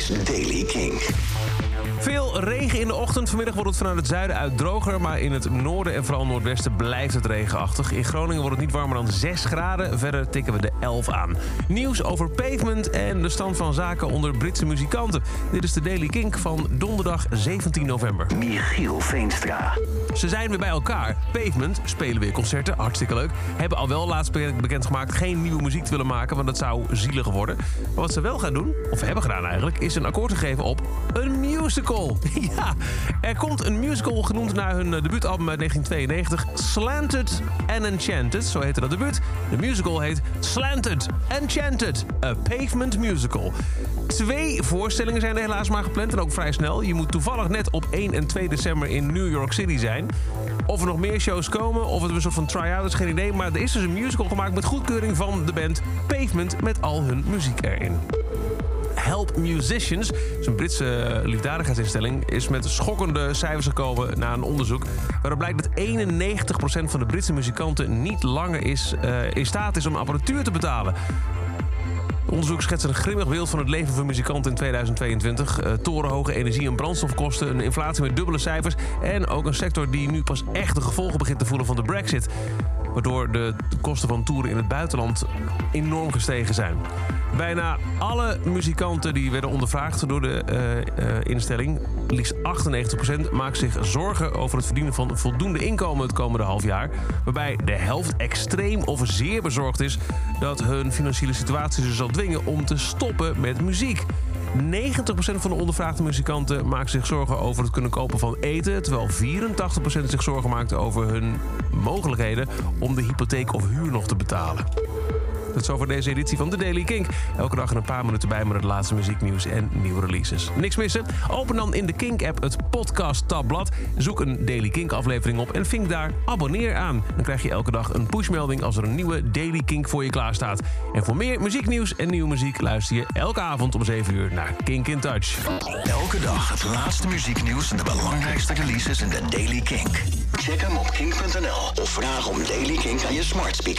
is Daily King. Veel regen in de ochtend. Vanmiddag wordt het vanuit het zuiden uit droger. Maar in het noorden en vooral noordwesten blijft het regenachtig. In Groningen wordt het niet warmer dan 6 graden. Verder tikken we de 11 aan. Nieuws over pavement en de stand van zaken onder Britse muzikanten. Dit is de Daily Kink van donderdag 17 november. Michiel Veenstra. Ze zijn weer bij elkaar. Pavement spelen weer concerten, hartstikke leuk. Hebben al wel laatst bekendgemaakt geen nieuwe muziek te willen maken, want dat zou zielig worden. Maar wat ze wel gaan doen, of hebben gedaan eigenlijk, is een akkoord te geven op een musical. Ja, er komt een musical genoemd naar hun eh, debuutalbum uit 1992. Slanted and Enchanted, zo heette dat debuut. De musical heet Slanted Enchanted, a pavement musical. Twee voorstellingen zijn er helaas maar gepland en ook vrij snel. Je moet toevallig net op 1 en 2 december in New York City zijn. Of er nog meer shows komen, of het een soort van try-out is, geen idee. Maar er is dus een musical gemaakt met goedkeuring van de band Pavement met al hun muziek erin. Help Musicians, een Britse liefdadigheidsinstelling, is met schokkende cijfers gekomen na een onderzoek. Waaruit blijkt dat 91% van de Britse muzikanten niet langer is, uh, in staat is om apparatuur te betalen. Het onderzoek schetst een grimmig beeld van het leven van muzikanten in 2022. Uh, torenhoge energie- en brandstofkosten, een inflatie met dubbele cijfers... en ook een sector die nu pas echt de gevolgen begint te voelen van de brexit. Waardoor de kosten van toeren in het buitenland enorm gestegen zijn. Bijna alle muzikanten die werden ondervraagd door de uh, uh, instelling, liefst 98%, maakt zich zorgen over het verdienen van voldoende inkomen het komende half jaar. Waarbij de helft extreem of zeer bezorgd is dat hun financiële situatie ze zal dwingen om te stoppen met muziek. 90% van de ondervraagde muzikanten maakt zich zorgen over het kunnen kopen van eten, terwijl 84% zich zorgen maakt over hun mogelijkheden om de hypotheek of huur nog te betalen. Dat is over deze editie van The Daily Kink. Elke dag een paar minuten bij met het laatste muzieknieuws en nieuwe releases. Niks missen? Open dan in de Kink-app het podcast-tabblad. Zoek een Daily Kink-aflevering op en vink daar abonneer aan. Dan krijg je elke dag een pushmelding als er een nieuwe Daily Kink voor je klaar staat. En voor meer muzieknieuws en nieuwe muziek luister je elke avond om 7 uur naar Kink in Touch. Elke dag het laatste muzieknieuws en de belangrijkste releases in de Daily Kink. Check hem op kink.nl of vraag om Daily Kink aan je smart speaker.